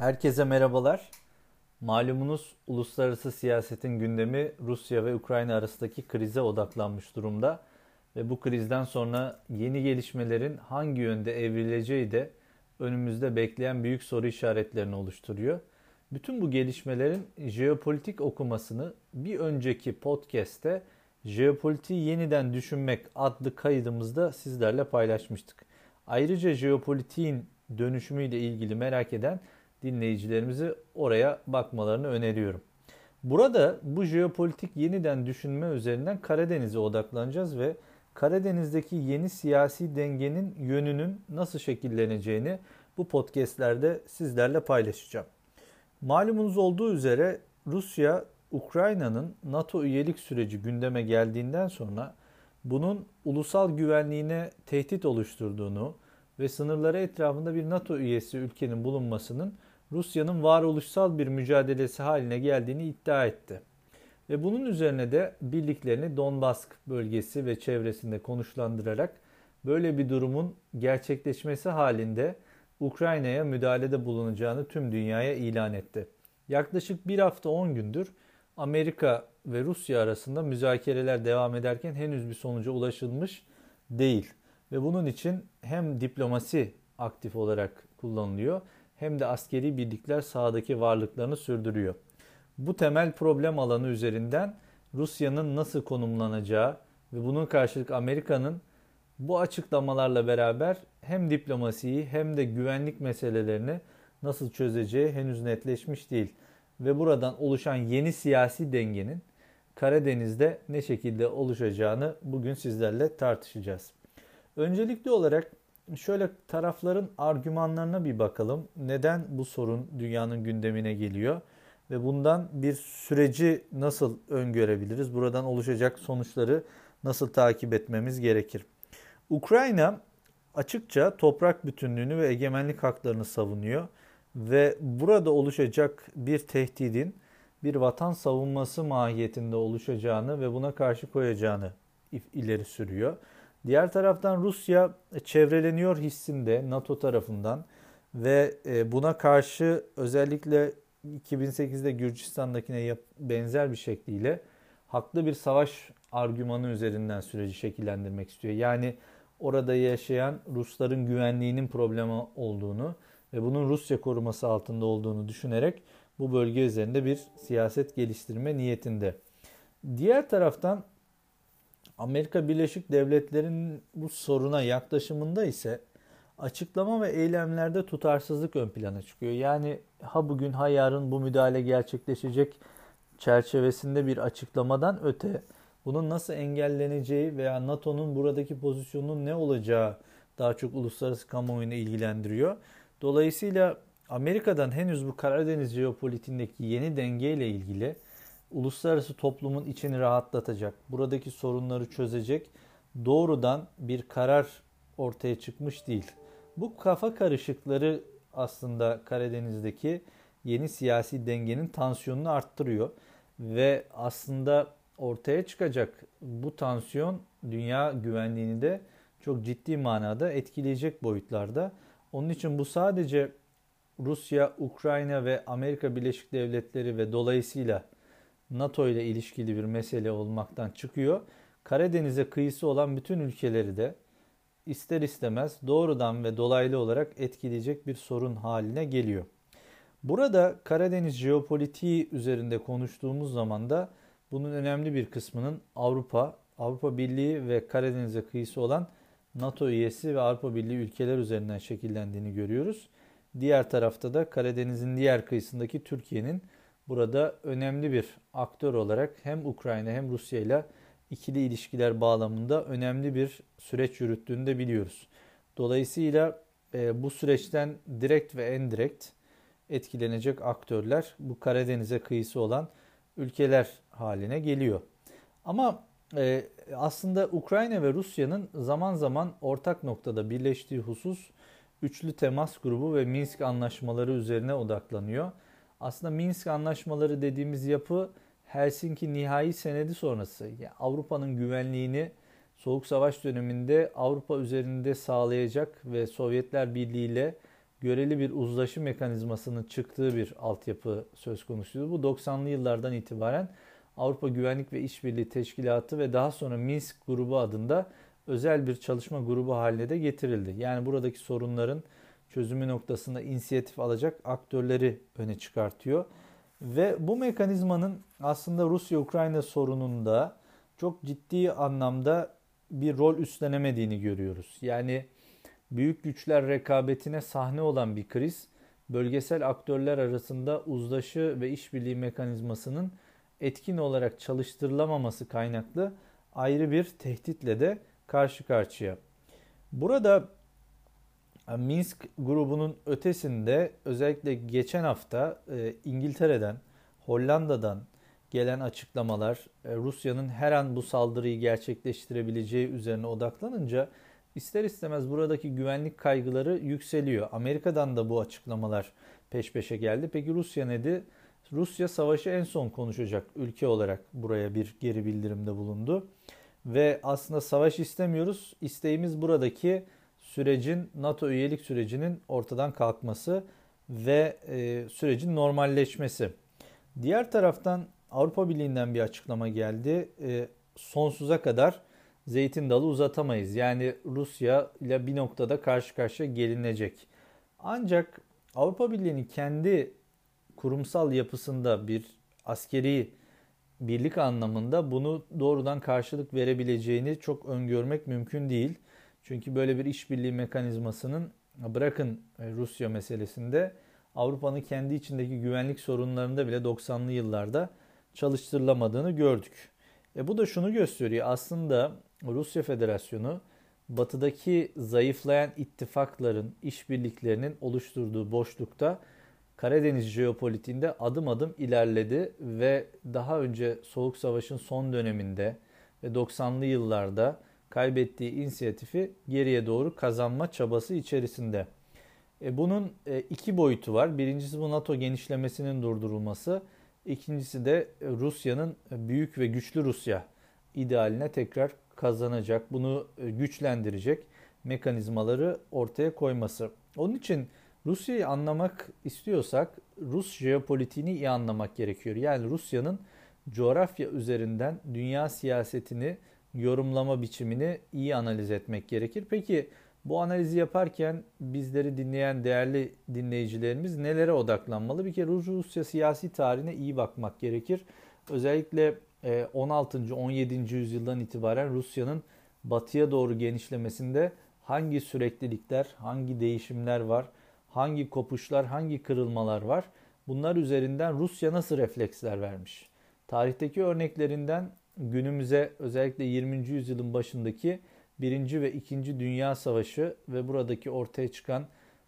Herkese merhabalar. Malumunuz uluslararası siyasetin gündemi Rusya ve Ukrayna arasındaki krize odaklanmış durumda ve bu krizden sonra yeni gelişmelerin hangi yönde evrileceği de önümüzde bekleyen büyük soru işaretlerini oluşturuyor. Bütün bu gelişmelerin jeopolitik okumasını bir önceki podcast'te Jeopolitiği Yeniden Düşünmek adlı kaydımızda sizlerle paylaşmıştık. Ayrıca jeopolitiğin dönüşümüyle ilgili merak eden dinleyicilerimizi oraya bakmalarını öneriyorum. Burada bu jeopolitik yeniden düşünme üzerinden Karadeniz'e odaklanacağız ve Karadeniz'deki yeni siyasi dengenin yönünün nasıl şekilleneceğini bu podcastlerde sizlerle paylaşacağım. Malumunuz olduğu üzere Rusya Ukrayna'nın NATO üyelik süreci gündeme geldiğinden sonra bunun ulusal güvenliğine tehdit oluşturduğunu ve sınırları etrafında bir NATO üyesi ülkenin bulunmasının Rusya'nın varoluşsal bir mücadelesi haline geldiğini iddia etti. Ve bunun üzerine de birliklerini Donbask bölgesi ve çevresinde konuşlandırarak böyle bir durumun gerçekleşmesi halinde Ukrayna'ya müdahalede bulunacağını tüm dünyaya ilan etti. Yaklaşık bir hafta 10 gündür Amerika ve Rusya arasında müzakereler devam ederken henüz bir sonuca ulaşılmış değil. Ve bunun için hem diplomasi aktif olarak kullanılıyor hem de askeri birlikler sahadaki varlıklarını sürdürüyor. Bu temel problem alanı üzerinden Rusya'nın nasıl konumlanacağı ve bunun karşılık Amerika'nın bu açıklamalarla beraber hem diplomasiyi hem de güvenlik meselelerini nasıl çözeceği henüz netleşmiş değil. Ve buradan oluşan yeni siyasi dengenin Karadeniz'de ne şekilde oluşacağını bugün sizlerle tartışacağız. Öncelikli olarak şöyle tarafların argümanlarına bir bakalım. Neden bu sorun dünyanın gündemine geliyor? Ve bundan bir süreci nasıl öngörebiliriz? Buradan oluşacak sonuçları nasıl takip etmemiz gerekir? Ukrayna açıkça toprak bütünlüğünü ve egemenlik haklarını savunuyor ve burada oluşacak bir tehdidin bir vatan savunması mahiyetinde oluşacağını ve buna karşı koyacağını ileri sürüyor. Diğer taraftan Rusya çevreleniyor hissinde NATO tarafından ve e, buna karşı özellikle 2008'de Gürcistan'dakine benzer bir şekliyle haklı bir savaş argümanı üzerinden süreci şekillendirmek istiyor. Yani orada yaşayan Rusların güvenliğinin problemi olduğunu ve bunun Rusya koruması altında olduğunu düşünerek bu bölge üzerinde bir siyaset geliştirme niyetinde. Diğer taraftan Amerika Birleşik Devletleri'nin bu soruna yaklaşımında ise açıklama ve eylemlerde tutarsızlık ön plana çıkıyor. Yani ha bugün ha yarın bu müdahale gerçekleşecek çerçevesinde bir açıklamadan öte bunun nasıl engelleneceği veya NATO'nun buradaki pozisyonunun ne olacağı daha çok uluslararası kamuoyunu ilgilendiriyor. Dolayısıyla Amerika'dan henüz bu Karadeniz jeopolitiğindeki yeni dengeyle ilgili uluslararası toplumun içini rahatlatacak, buradaki sorunları çözecek doğrudan bir karar ortaya çıkmış değil. Bu kafa karışıkları aslında Karadeniz'deki yeni siyasi dengenin tansiyonunu arttırıyor ve aslında ortaya çıkacak bu tansiyon dünya güvenliğini de çok ciddi manada etkileyecek boyutlarda. Onun için bu sadece Rusya, Ukrayna ve Amerika Birleşik Devletleri ve dolayısıyla NATO ile ilişkili bir mesele olmaktan çıkıyor. Karadeniz'e kıyısı olan bütün ülkeleri de ister istemez doğrudan ve dolaylı olarak etkileyecek bir sorun haline geliyor. Burada Karadeniz jeopolitiği üzerinde konuştuğumuz zaman da bunun önemli bir kısmının Avrupa, Avrupa Birliği ve Karadeniz'e kıyısı olan NATO üyesi ve Avrupa Birliği ülkeler üzerinden şekillendiğini görüyoruz. Diğer tarafta da Karadeniz'in diğer kıyısındaki Türkiye'nin burada önemli bir aktör olarak hem Ukrayna hem Rusya ile ikili ilişkiler bağlamında önemli bir süreç yürüttüğünü de biliyoruz. Dolayısıyla e, bu süreçten direkt ve endirekt etkilenecek aktörler bu Karadeniz'e kıyısı olan ülkeler haline geliyor. Ama e, aslında Ukrayna ve Rusya'nın zaman zaman ortak noktada birleştiği husus üçlü temas grubu ve Minsk anlaşmaları üzerine odaklanıyor. Aslında Minsk anlaşmaları dediğimiz yapı Helsinki nihai senedi sonrası yani Avrupa'nın güvenliğini Soğuk Savaş döneminde Avrupa üzerinde sağlayacak ve Sovyetler Birliği ile göreli bir uzlaşı mekanizmasının çıktığı bir altyapı söz konusuydu. Bu 90'lı yıllardan itibaren Avrupa Güvenlik ve İşbirliği Teşkilatı ve daha sonra Minsk grubu adında özel bir çalışma grubu haline de getirildi. Yani buradaki sorunların çözümü noktasında inisiyatif alacak aktörleri öne çıkartıyor. Ve bu mekanizmanın aslında Rusya-Ukrayna sorununda çok ciddi anlamda bir rol üstlenemediğini görüyoruz. Yani büyük güçler rekabetine sahne olan bir kriz, bölgesel aktörler arasında uzlaşı ve işbirliği mekanizmasının etkin olarak çalıştırılamaması kaynaklı ayrı bir tehditle de karşı karşıya. Burada Minsk grubunun ötesinde özellikle geçen hafta e, İngiltere'den, Hollanda'dan gelen açıklamalar e, Rusya'nın her an bu saldırıyı gerçekleştirebileceği üzerine odaklanınca ister istemez buradaki güvenlik kaygıları yükseliyor. Amerika'dan da bu açıklamalar peş peşe geldi. Peki Rusya nedir? Rusya savaşı en son konuşacak ülke olarak buraya bir geri bildirimde bulundu. Ve aslında savaş istemiyoruz. İsteğimiz buradaki sürecin NATO üyelik sürecinin ortadan kalkması ve e, sürecin normalleşmesi. Diğer taraftan Avrupa Birliği'nden bir açıklama geldi. E, sonsuza kadar zeytin dalı uzatamayız. Yani Rusya ile bir noktada karşı karşıya gelinecek. Ancak Avrupa Birliği'nin kendi kurumsal yapısında bir askeri birlik anlamında bunu doğrudan karşılık verebileceğini çok öngörmek mümkün değil. Çünkü böyle bir işbirliği mekanizmasının bırakın e, Rusya meselesinde Avrupa'nın kendi içindeki güvenlik sorunlarında bile 90'lı yıllarda çalıştırılamadığını gördük. E bu da şunu gösteriyor. Aslında Rusya Federasyonu batıdaki zayıflayan ittifakların, işbirliklerinin oluşturduğu boşlukta Karadeniz jeopolitiğinde adım adım ilerledi ve daha önce Soğuk Savaş'ın son döneminde ve 90'lı yıllarda kaybettiği inisiyatifi geriye doğru kazanma çabası içerisinde. E bunun e, iki boyutu var. Birincisi bu NATO genişlemesinin durdurulması. İkincisi de Rusya'nın büyük ve güçlü Rusya idealine tekrar kazanacak, bunu e, güçlendirecek mekanizmaları ortaya koyması. Onun için Rusya'yı anlamak istiyorsak Rus jeopolitiğini iyi anlamak gerekiyor. Yani Rusya'nın coğrafya üzerinden dünya siyasetini yorumlama biçimini iyi analiz etmek gerekir. Peki bu analizi yaparken bizleri dinleyen değerli dinleyicilerimiz nelere odaklanmalı? Bir kere Rusya siyasi tarihine iyi bakmak gerekir. Özellikle 16. 17. yüzyıldan itibaren Rusya'nın batıya doğru genişlemesinde hangi süreklilikler, hangi değişimler var? hangi kopuşlar, hangi kırılmalar var? Bunlar üzerinden Rusya nasıl refleksler vermiş? Tarihteki örneklerinden günümüze özellikle 20. yüzyılın başındaki 1. ve 2. Dünya Savaşı ve buradaki ortaya çıkan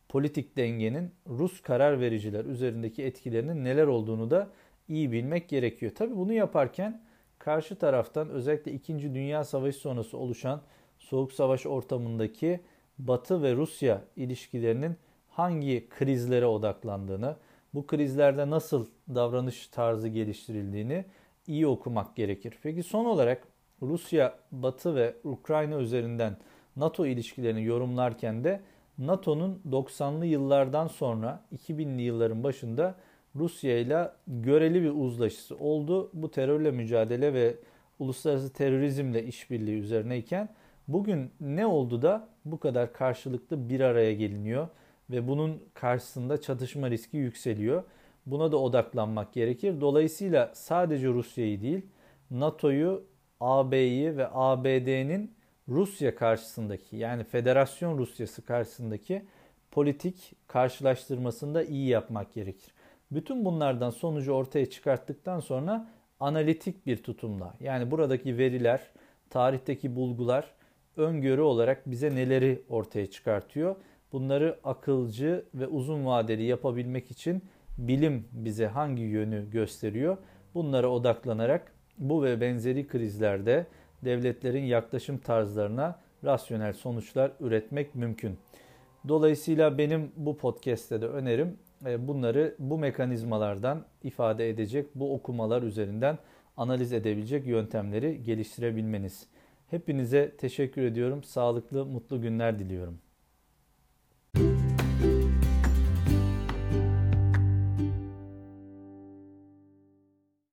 politik dengenin Rus karar vericiler üzerindeki etkilerinin neler olduğunu da iyi bilmek gerekiyor. Tabi bunu yaparken karşı taraftan özellikle 2. Dünya Savaşı sonrası oluşan Soğuk Savaş ortamındaki Batı ve Rusya ilişkilerinin hangi krizlere odaklandığını, bu krizlerde nasıl davranış tarzı geliştirildiğini iyi okumak gerekir. Peki son olarak Rusya, Batı ve Ukrayna üzerinden NATO ilişkilerini yorumlarken de NATO'nun 90'lı yıllardan sonra 2000'li yılların başında Rusya ile göreli bir uzlaşısı oldu. Bu terörle mücadele ve uluslararası terörizmle işbirliği üzerineyken bugün ne oldu da bu kadar karşılıklı bir araya geliniyor? ve bunun karşısında çatışma riski yükseliyor. Buna da odaklanmak gerekir. Dolayısıyla sadece Rusya'yı değil, NATO'yu, AB'yi ve ABD'nin Rusya karşısındaki yani Federasyon Rusyası karşısındaki politik karşılaştırmasında iyi yapmak gerekir. Bütün bunlardan sonucu ortaya çıkarttıktan sonra analitik bir tutumla yani buradaki veriler, tarihteki bulgular öngörü olarak bize neleri ortaya çıkartıyor? Bunları akılcı ve uzun vadeli yapabilmek için bilim bize hangi yönü gösteriyor? Bunlara odaklanarak bu ve benzeri krizlerde devletlerin yaklaşım tarzlarına rasyonel sonuçlar üretmek mümkün. Dolayısıyla benim bu podcast'te de önerim e, bunları bu mekanizmalardan ifade edecek, bu okumalar üzerinden analiz edebilecek yöntemleri geliştirebilmeniz. Hepinize teşekkür ediyorum. Sağlıklı, mutlu günler diliyorum.